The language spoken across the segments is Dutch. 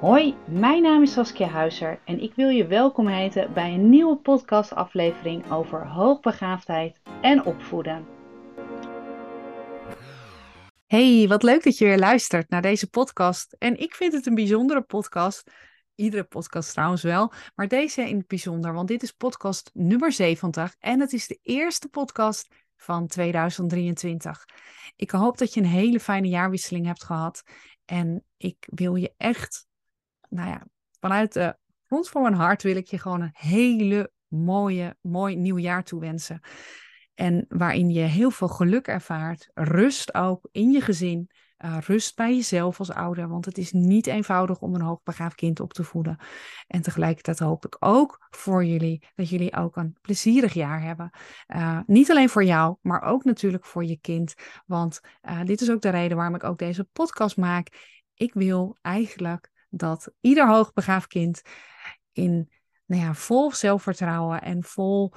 Hoi, mijn naam is Saskia Huizer en ik wil je welkom heten bij een nieuwe podcastaflevering over hoogbegaafdheid en opvoeden. Hey, wat leuk dat je weer luistert naar deze podcast. En ik vind het een bijzondere podcast. Iedere podcast trouwens wel, maar deze in het bijzonder, want dit is podcast nummer 70 en het is de eerste podcast van 2023. Ik hoop dat je een hele fijne jaarwisseling hebt gehad en ik wil je echt nou ja, vanuit de grond van mijn hart wil ik je gewoon een hele mooie, mooi nieuw jaar toewensen. En waarin je heel veel geluk ervaart, rust ook in je gezin, uh, rust bij jezelf als ouder, want het is niet eenvoudig om een hoogbegaafd kind op te voeden. En tegelijkertijd hoop ik ook voor jullie dat jullie ook een plezierig jaar hebben. Uh, niet alleen voor jou, maar ook natuurlijk voor je kind. Want uh, dit is ook de reden waarom ik ook deze podcast maak. Ik wil eigenlijk dat ieder hoogbegaafd kind in nou ja, vol zelfvertrouwen en vol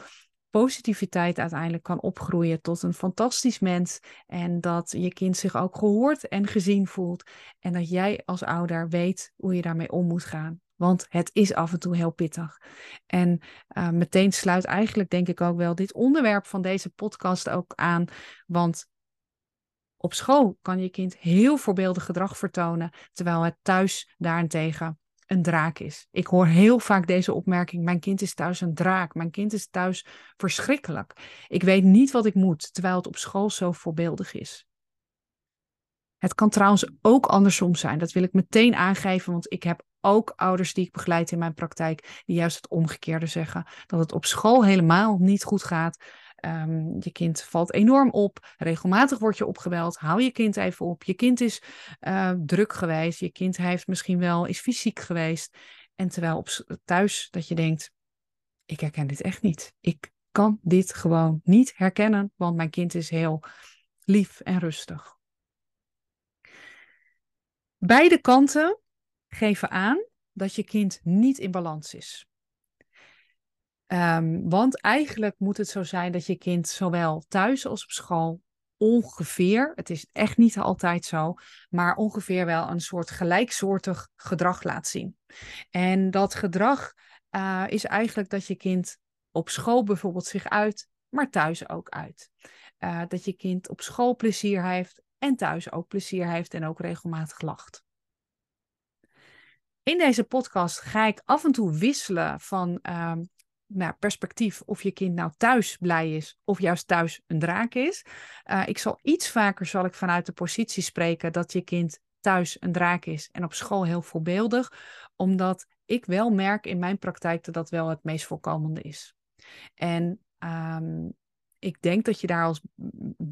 positiviteit uiteindelijk kan opgroeien tot een fantastisch mens. En dat je kind zich ook gehoord en gezien voelt. En dat jij als ouder weet hoe je daarmee om moet gaan. Want het is af en toe heel pittig. En uh, meteen sluit eigenlijk, denk ik ook wel, dit onderwerp van deze podcast ook aan. Want op school kan je kind heel voorbeeldig gedrag vertonen, terwijl het thuis daarentegen een draak is. Ik hoor heel vaak deze opmerking: Mijn kind is thuis een draak. Mijn kind is thuis verschrikkelijk. Ik weet niet wat ik moet, terwijl het op school zo voorbeeldig is. Het kan trouwens ook andersom zijn. Dat wil ik meteen aangeven, want ik heb ook ouders die ik begeleid in mijn praktijk, die juist het omgekeerde zeggen: dat het op school helemaal niet goed gaat, Um, je kind valt enorm op. Regelmatig word je opgebeld. Hou je kind even op. Je kind is uh, druk geweest. Je kind heeft misschien wel is fysiek geweest. En terwijl op thuis dat je denkt: ik herken dit echt niet. Ik kan dit gewoon niet herkennen, want mijn kind is heel lief en rustig. Beide kanten geven aan dat je kind niet in balans is. Um, want eigenlijk moet het zo zijn dat je kind zowel thuis als op school ongeveer, het is echt niet altijd zo, maar ongeveer wel een soort gelijksoortig gedrag laat zien. En dat gedrag uh, is eigenlijk dat je kind op school bijvoorbeeld zich uit, maar thuis ook uit. Uh, dat je kind op school plezier heeft en thuis ook plezier heeft en ook regelmatig lacht. In deze podcast ga ik af en toe wisselen van uh, nou, perspectief of je kind nou thuis blij is of juist thuis een draak is. Uh, ik zal iets vaker zal ik vanuit de positie spreken dat je kind thuis een draak is en op school heel voorbeeldig, omdat ik wel merk in mijn praktijk dat dat wel het meest voorkomende is. En um, ik denk dat je daar als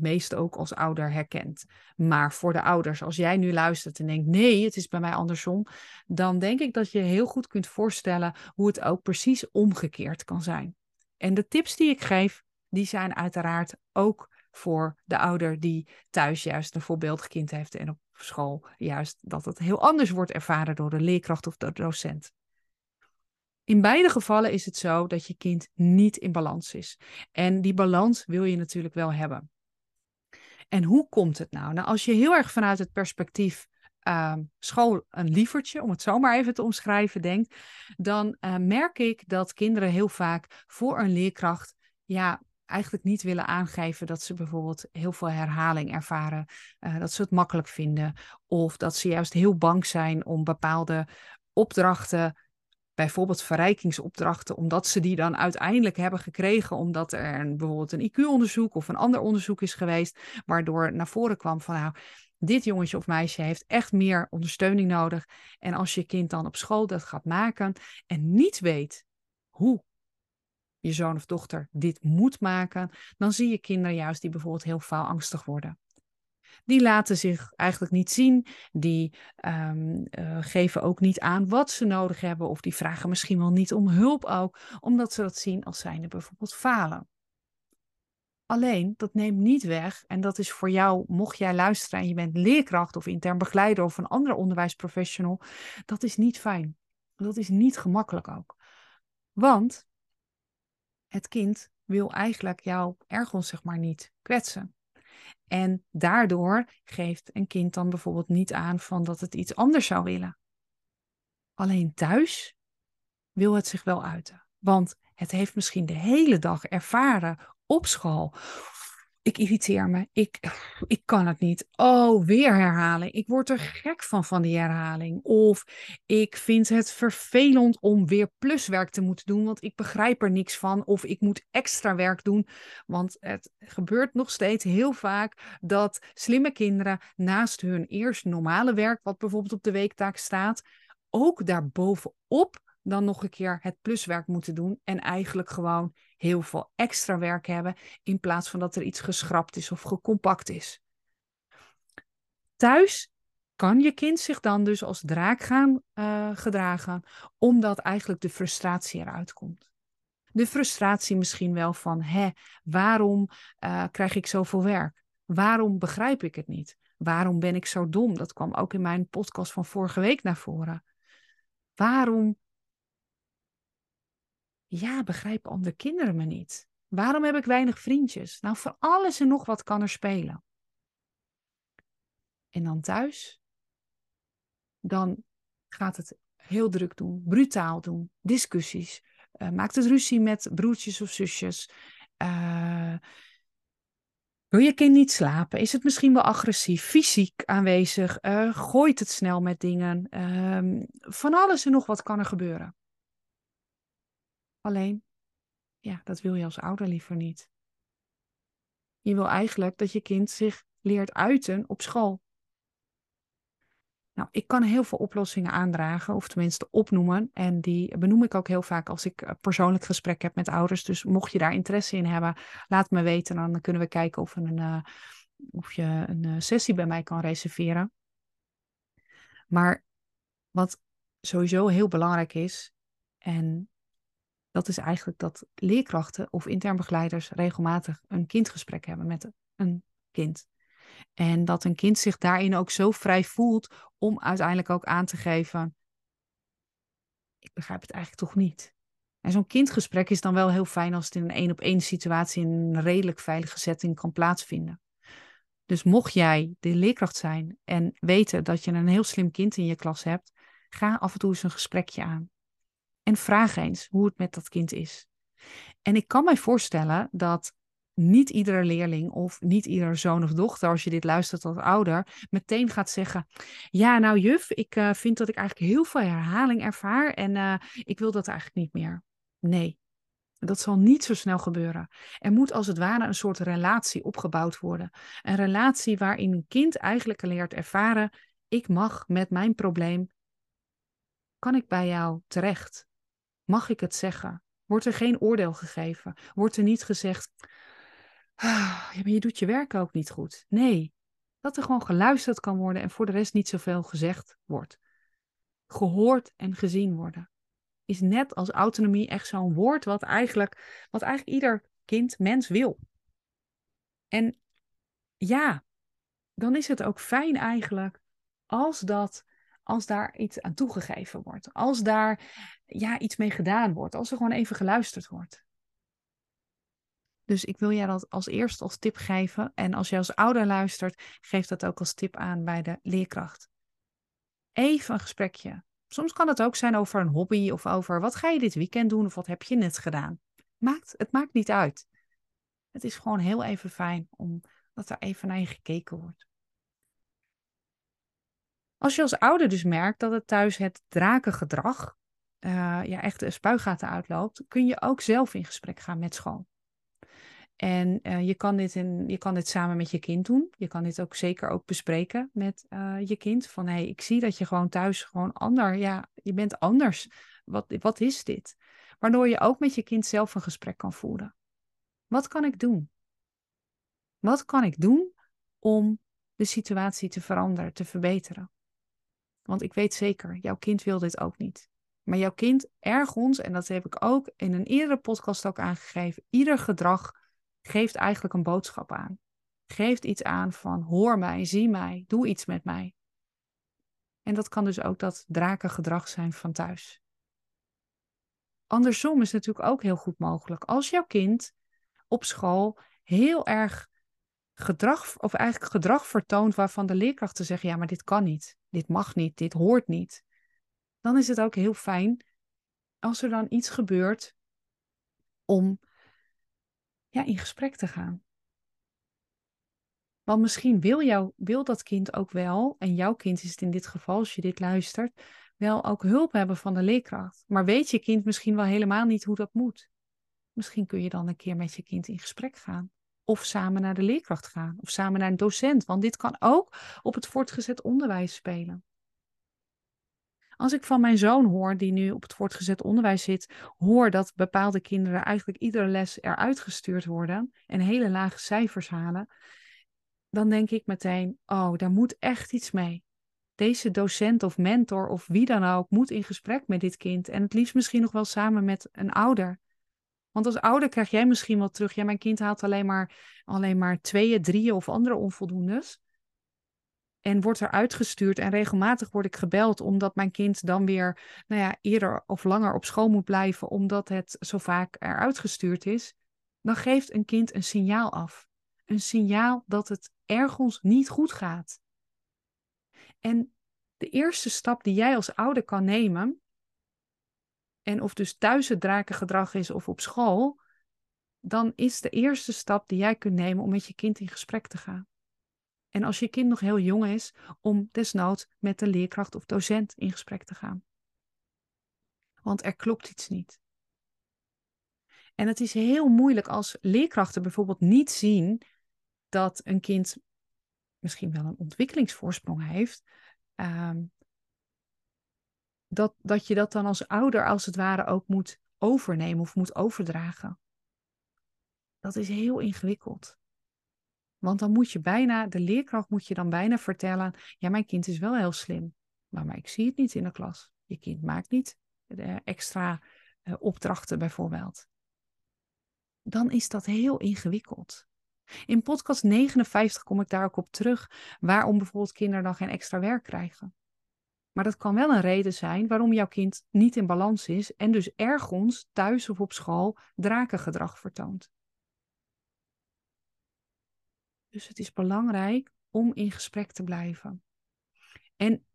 meest ook als ouder herkent. Maar voor de ouders, als jij nu luistert en denkt: nee, het is bij mij andersom, dan denk ik dat je heel goed kunt voorstellen hoe het ook precies omgekeerd kan zijn. En de tips die ik geef, die zijn uiteraard ook voor de ouder die thuis juist een voorbeeldig kind heeft en op school juist dat het heel anders wordt ervaren door de leerkracht of de docent. In beide gevallen is het zo dat je kind niet in balans is. En die balans wil je natuurlijk wel hebben. En hoe komt het nou? Nou, als je heel erg vanuit het perspectief uh, school een lievertje, om het zo maar even te omschrijven, denkt, dan uh, merk ik dat kinderen heel vaak voor een leerkracht, ja, eigenlijk niet willen aangeven dat ze bijvoorbeeld heel veel herhaling ervaren, uh, dat ze het makkelijk vinden, of dat ze juist heel bang zijn om bepaalde opdrachten bijvoorbeeld verrijkingsopdrachten, omdat ze die dan uiteindelijk hebben gekregen, omdat er bijvoorbeeld een IQ-onderzoek of een ander onderzoek is geweest, waardoor naar voren kwam van nou, dit jongetje of meisje heeft echt meer ondersteuning nodig. En als je kind dan op school dat gaat maken en niet weet hoe je zoon of dochter dit moet maken, dan zie je kinderen juist die bijvoorbeeld heel angstig worden die laten zich eigenlijk niet zien. Die um, uh, geven ook niet aan wat ze nodig hebben. Of die vragen misschien wel niet om hulp ook, omdat ze dat zien als zijnde bijvoorbeeld falen. Alleen, dat neemt niet weg, en dat is voor jou, mocht jij luisteren en je bent leerkracht of intern begeleider of een andere onderwijsprofessional, dat is niet fijn. Dat is niet gemakkelijk ook. Want het kind wil eigenlijk jouw ergens zeg maar niet kwetsen. En daardoor geeft een kind dan bijvoorbeeld niet aan van dat het iets anders zou willen. Alleen thuis wil het zich wel uiten. Want het heeft misschien de hele dag ervaren op school ik irriteer me. Ik, ik kan het niet. Oh, weer herhaling. Ik word er gek van van die herhaling. Of ik vind het vervelend om weer pluswerk te moeten doen, want ik begrijp er niks van. Of ik moet extra werk doen. Want het gebeurt nog steeds heel vaak dat slimme kinderen naast hun eerst normale werk, wat bijvoorbeeld op de weektaak staat, ook daarbovenop dan nog een keer het pluswerk moeten doen en eigenlijk gewoon heel veel extra werk hebben in plaats van dat er iets geschrapt is of gecompact is. Thuis kan je kind zich dan dus als draak gaan uh, gedragen, omdat eigenlijk de frustratie eruit komt. De frustratie misschien wel van, hè, waarom uh, krijg ik zoveel werk? Waarom begrijp ik het niet? Waarom ben ik zo dom? Dat kwam ook in mijn podcast van vorige week naar voren. Waarom ja, begrijpen andere kinderen me niet? Waarom heb ik weinig vriendjes? Nou, voor alles en nog wat kan er spelen. En dan thuis, dan gaat het heel druk doen, brutaal doen, discussies. Uh, maakt het ruzie met broertjes of zusjes. Uh, wil je kind niet slapen? Is het misschien wel agressief, fysiek aanwezig? Uh, gooit het snel met dingen? Ehm, van alles en nog wat kan er gebeuren. Alleen, ja, dat wil je als ouder liever niet. Je wil eigenlijk dat je kind zich leert uiten op school. Nou, ik kan heel veel oplossingen aandragen, of tenminste opnoemen. En die benoem ik ook heel vaak als ik persoonlijk gesprek heb met ouders. Dus mocht je daar interesse in hebben, laat me weten. Dan kunnen we kijken of, een, uh, of je een uh, sessie bij mij kan reserveren. Maar wat sowieso heel belangrijk is, en dat is eigenlijk dat leerkrachten of intern begeleiders regelmatig een kindgesprek hebben met een kind. En dat een kind zich daarin ook zo vrij voelt om uiteindelijk ook aan te geven: Ik begrijp het eigenlijk toch niet. En zo'n kindgesprek is dan wel heel fijn als het in een één op één situatie in een redelijk veilige setting kan plaatsvinden. Dus mocht jij de leerkracht zijn en weten dat je een heel slim kind in je klas hebt, ga af en toe eens een gesprekje aan. En vraag eens hoe het met dat kind is. En ik kan mij voorstellen dat niet iedere leerling of niet iedere zoon of dochter, als je dit luistert als ouder, meteen gaat zeggen: Ja, nou juf, ik uh, vind dat ik eigenlijk heel veel herhaling ervaar en uh, ik wil dat eigenlijk niet meer. Nee, dat zal niet zo snel gebeuren. Er moet als het ware een soort relatie opgebouwd worden. Een relatie waarin een kind eigenlijk leert ervaren: ik mag met mijn probleem, kan ik bij jou terecht? Mag ik het zeggen? Wordt er geen oordeel gegeven? Wordt er niet gezegd, ah, ja, maar je doet je werk ook niet goed? Nee, dat er gewoon geluisterd kan worden en voor de rest niet zoveel gezegd wordt. Gehoord en gezien worden. Is net als autonomie echt zo'n woord wat eigenlijk, wat eigenlijk ieder kind, mens wil. En ja, dan is het ook fijn eigenlijk als dat als daar iets aan toegegeven wordt. Als daar ja, iets mee gedaan wordt. Als er gewoon even geluisterd wordt. Dus ik wil jij dat als eerst als tip geven. En als je als ouder luistert, geef dat ook als tip aan bij de leerkracht. Even een gesprekje. Soms kan het ook zijn over een hobby of over wat ga je dit weekend doen of wat heb je net gedaan. Maakt, het maakt niet uit. Het is gewoon heel even fijn om dat er even naar je gekeken wordt. Als je als ouder dus merkt dat het thuis het drakengedrag uh, ja, echt spuigaten uitloopt, kun je ook zelf in gesprek gaan met school. En uh, je, kan dit in, je kan dit samen met je kind doen. Je kan dit ook zeker ook bespreken met uh, je kind. Van hé, hey, ik zie dat je gewoon thuis gewoon ander, ja, je bent anders. Wat, wat is dit? Waardoor je ook met je kind zelf een gesprek kan voeren. Wat kan ik doen? Wat kan ik doen om de situatie te veranderen, te verbeteren? Want ik weet zeker, jouw kind wil dit ook niet. Maar jouw kind ergens, en dat heb ik ook in een eerdere podcast ook aangegeven, ieder gedrag geeft eigenlijk een boodschap aan. Geeft iets aan van hoor mij, zie mij, doe iets met mij. En dat kan dus ook dat drakengedrag zijn van thuis. Andersom is natuurlijk ook heel goed mogelijk. Als jouw kind op school heel erg gedrag, of eigenlijk gedrag vertoont waarvan de leerkrachten zeggen, ja, maar dit kan niet, dit mag niet, dit hoort niet. Dan is het ook heel fijn als er dan iets gebeurt om ja, in gesprek te gaan. Want misschien wil, jou, wil dat kind ook wel, en jouw kind is het in dit geval, als je dit luistert, wel ook hulp hebben van de leerkracht. Maar weet je kind misschien wel helemaal niet hoe dat moet. Misschien kun je dan een keer met je kind in gesprek gaan. Of samen naar de leerkracht gaan. Of samen naar een docent. Want dit kan ook op het voortgezet onderwijs spelen. Als ik van mijn zoon hoor, die nu op het voortgezet onderwijs zit, hoor dat bepaalde kinderen eigenlijk iedere les eruit gestuurd worden en hele lage cijfers halen, dan denk ik meteen: oh, daar moet echt iets mee. Deze docent of mentor of wie dan ook moet in gesprek met dit kind en het liefst misschien nog wel samen met een ouder. Want als ouder krijg jij misschien wel terug, ja, mijn kind haalt alleen maar, alleen maar tweeën, drieën of andere onvoldoendes. En wordt er uitgestuurd en regelmatig word ik gebeld omdat mijn kind dan weer nou ja, eerder of langer op school moet blijven omdat het zo vaak eruit gestuurd is. Dan geeft een kind een signaal af. Een signaal dat het ergens niet goed gaat. En de eerste stap die jij als ouder kan nemen, en of dus thuis het drakengedrag is of op school, dan is de eerste stap die jij kunt nemen om met je kind in gesprek te gaan. En als je kind nog heel jong is, om desnoods met de leerkracht of docent in gesprek te gaan. Want er klopt iets niet. En het is heel moeilijk als leerkrachten bijvoorbeeld niet zien dat een kind misschien wel een ontwikkelingsvoorsprong heeft. Ehm, dat, dat je dat dan als ouder als het ware ook moet overnemen of moet overdragen. Dat is heel ingewikkeld. Want dan moet je bijna, de leerkracht moet je dan bijna vertellen, ja, mijn kind is wel heel slim, maar, maar ik zie het niet in de klas. Je kind maakt niet de extra uh, opdrachten bijvoorbeeld. Dan is dat heel ingewikkeld. In podcast 59 kom ik daar ook op terug waarom bijvoorbeeld kinderen dan geen extra werk krijgen. Maar dat kan wel een reden zijn waarom jouw kind niet in balans is en dus ergens thuis of op school drakengedrag vertoont. Dus het is belangrijk om in gesprek te blijven. En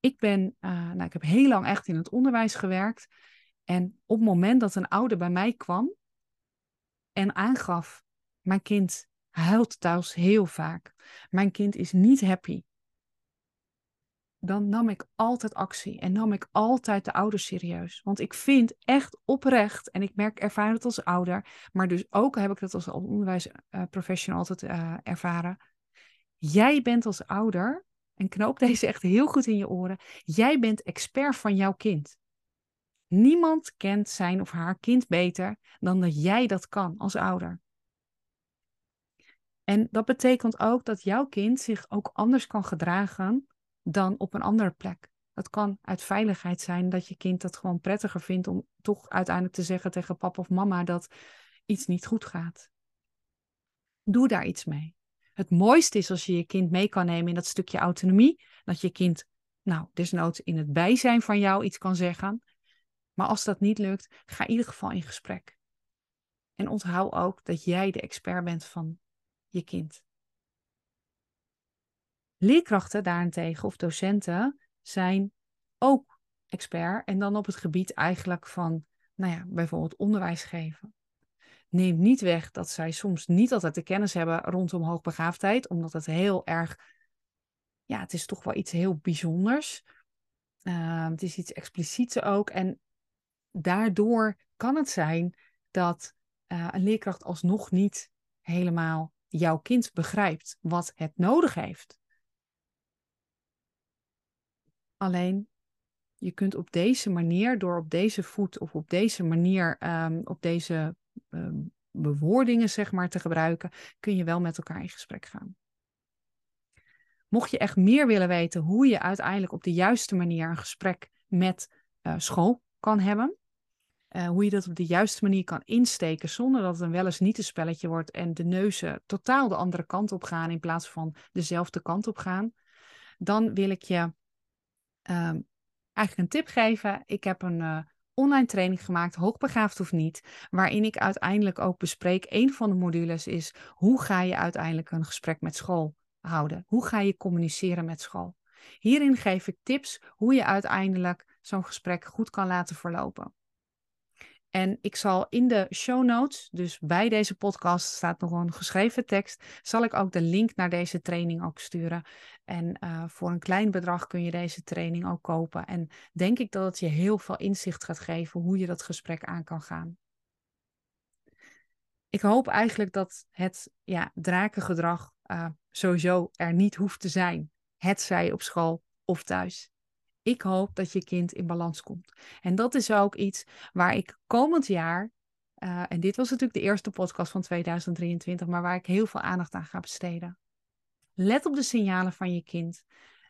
ik ben, uh, nou, ik heb heel lang echt in het onderwijs gewerkt. En op het moment dat een ouder bij mij kwam en aangaf: Mijn kind huilt thuis heel vaak. Mijn kind is niet happy dan nam ik altijd actie en nam ik altijd de ouders serieus. Want ik vind echt oprecht, en ik merk, ervaar het als ouder, maar dus ook heb ik dat als onderwijsprofessional altijd uh, ervaren. Jij bent als ouder, en knoop deze echt heel goed in je oren, jij bent expert van jouw kind. Niemand kent zijn of haar kind beter dan dat jij dat kan als ouder. En dat betekent ook dat jouw kind zich ook anders kan gedragen dan op een andere plek. Dat kan uit veiligheid zijn dat je kind dat gewoon prettiger vindt om toch uiteindelijk te zeggen tegen papa of mama dat iets niet goed gaat. Doe daar iets mee. Het mooiste is als je je kind mee kan nemen in dat stukje autonomie. Dat je kind, nou, desnoods in het bijzijn van jou iets kan zeggen. Maar als dat niet lukt, ga in ieder geval in gesprek. En onthoud ook dat jij de expert bent van je kind. Leerkrachten daarentegen of docenten zijn ook expert en dan op het gebied eigenlijk van, nou ja, bijvoorbeeld onderwijs geven. Neemt niet weg dat zij soms niet altijd de kennis hebben rondom hoogbegaafdheid, omdat het heel erg, ja, het is toch wel iets heel bijzonders. Uh, het is iets expliciets ook en daardoor kan het zijn dat uh, een leerkracht alsnog niet helemaal jouw kind begrijpt wat het nodig heeft. Alleen je kunt op deze manier, door op deze voet of op deze manier, um, op deze um, bewoordingen zeg maar te gebruiken, kun je wel met elkaar in gesprek gaan. Mocht je echt meer willen weten hoe je uiteindelijk op de juiste manier een gesprek met uh, school kan hebben, uh, hoe je dat op de juiste manier kan insteken zonder dat het een wel eens niet een spelletje wordt en de neuzen totaal de andere kant op gaan in plaats van dezelfde kant op gaan, dan wil ik je um, eigenlijk een tip geven. Ik heb een uh, online training gemaakt, hoogbegaafd of niet, waarin ik uiteindelijk ook bespreek. Een van de modules is hoe ga je uiteindelijk een gesprek met school houden? Hoe ga je communiceren met school? Hierin geef ik tips hoe je uiteindelijk zo'n gesprek goed kan laten verlopen. En ik zal in de show notes, dus bij deze podcast staat nog een geschreven tekst, zal ik ook de link naar deze training ook sturen. En uh, voor een klein bedrag kun je deze training ook kopen. En denk ik dat het je heel veel inzicht gaat geven hoe je dat gesprek aan kan gaan. Ik hoop eigenlijk dat het ja, drakengedrag uh, sowieso er niet hoeft te zijn. Het zij op school of thuis. Ik hoop dat je kind in balans komt. En dat is ook iets waar ik komend jaar, uh, en dit was natuurlijk de eerste podcast van 2023, maar waar ik heel veel aandacht aan ga besteden. Let op de signalen van je kind.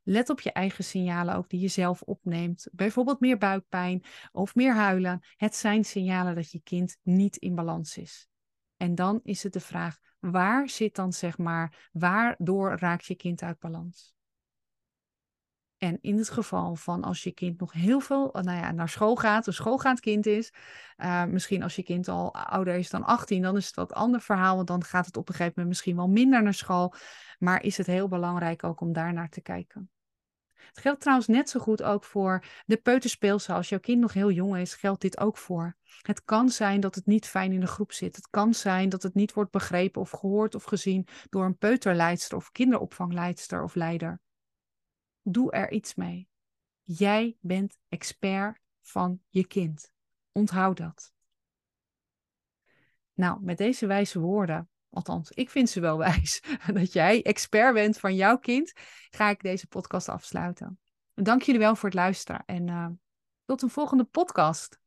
Let op je eigen signalen ook die je zelf opneemt. Bijvoorbeeld meer buikpijn of meer huilen. Het zijn signalen dat je kind niet in balans is. En dan is het de vraag, waar zit dan zeg maar, waardoor raakt je kind uit balans? En in het geval van als je kind nog heel veel nou ja, naar school gaat, een schoolgaand kind is, uh, misschien als je kind al ouder is dan 18, dan is het wat ander verhaal, want dan gaat het op een gegeven moment misschien wel minder naar school. Maar is het heel belangrijk ook om daar naar te kijken. Het geldt trouwens net zo goed ook voor de peuterspeelzaal. Als jouw kind nog heel jong is, geldt dit ook voor. Het kan zijn dat het niet fijn in de groep zit. Het kan zijn dat het niet wordt begrepen of gehoord of gezien door een peuterleidster of kinderopvangleidster of leider. Doe er iets mee. Jij bent expert van je kind. Onthoud dat. Nou, met deze wijze woorden, althans, ik vind ze wel wijs, dat jij expert bent van jouw kind, ga ik deze podcast afsluiten. Dank jullie wel voor het luisteren en uh, tot een volgende podcast.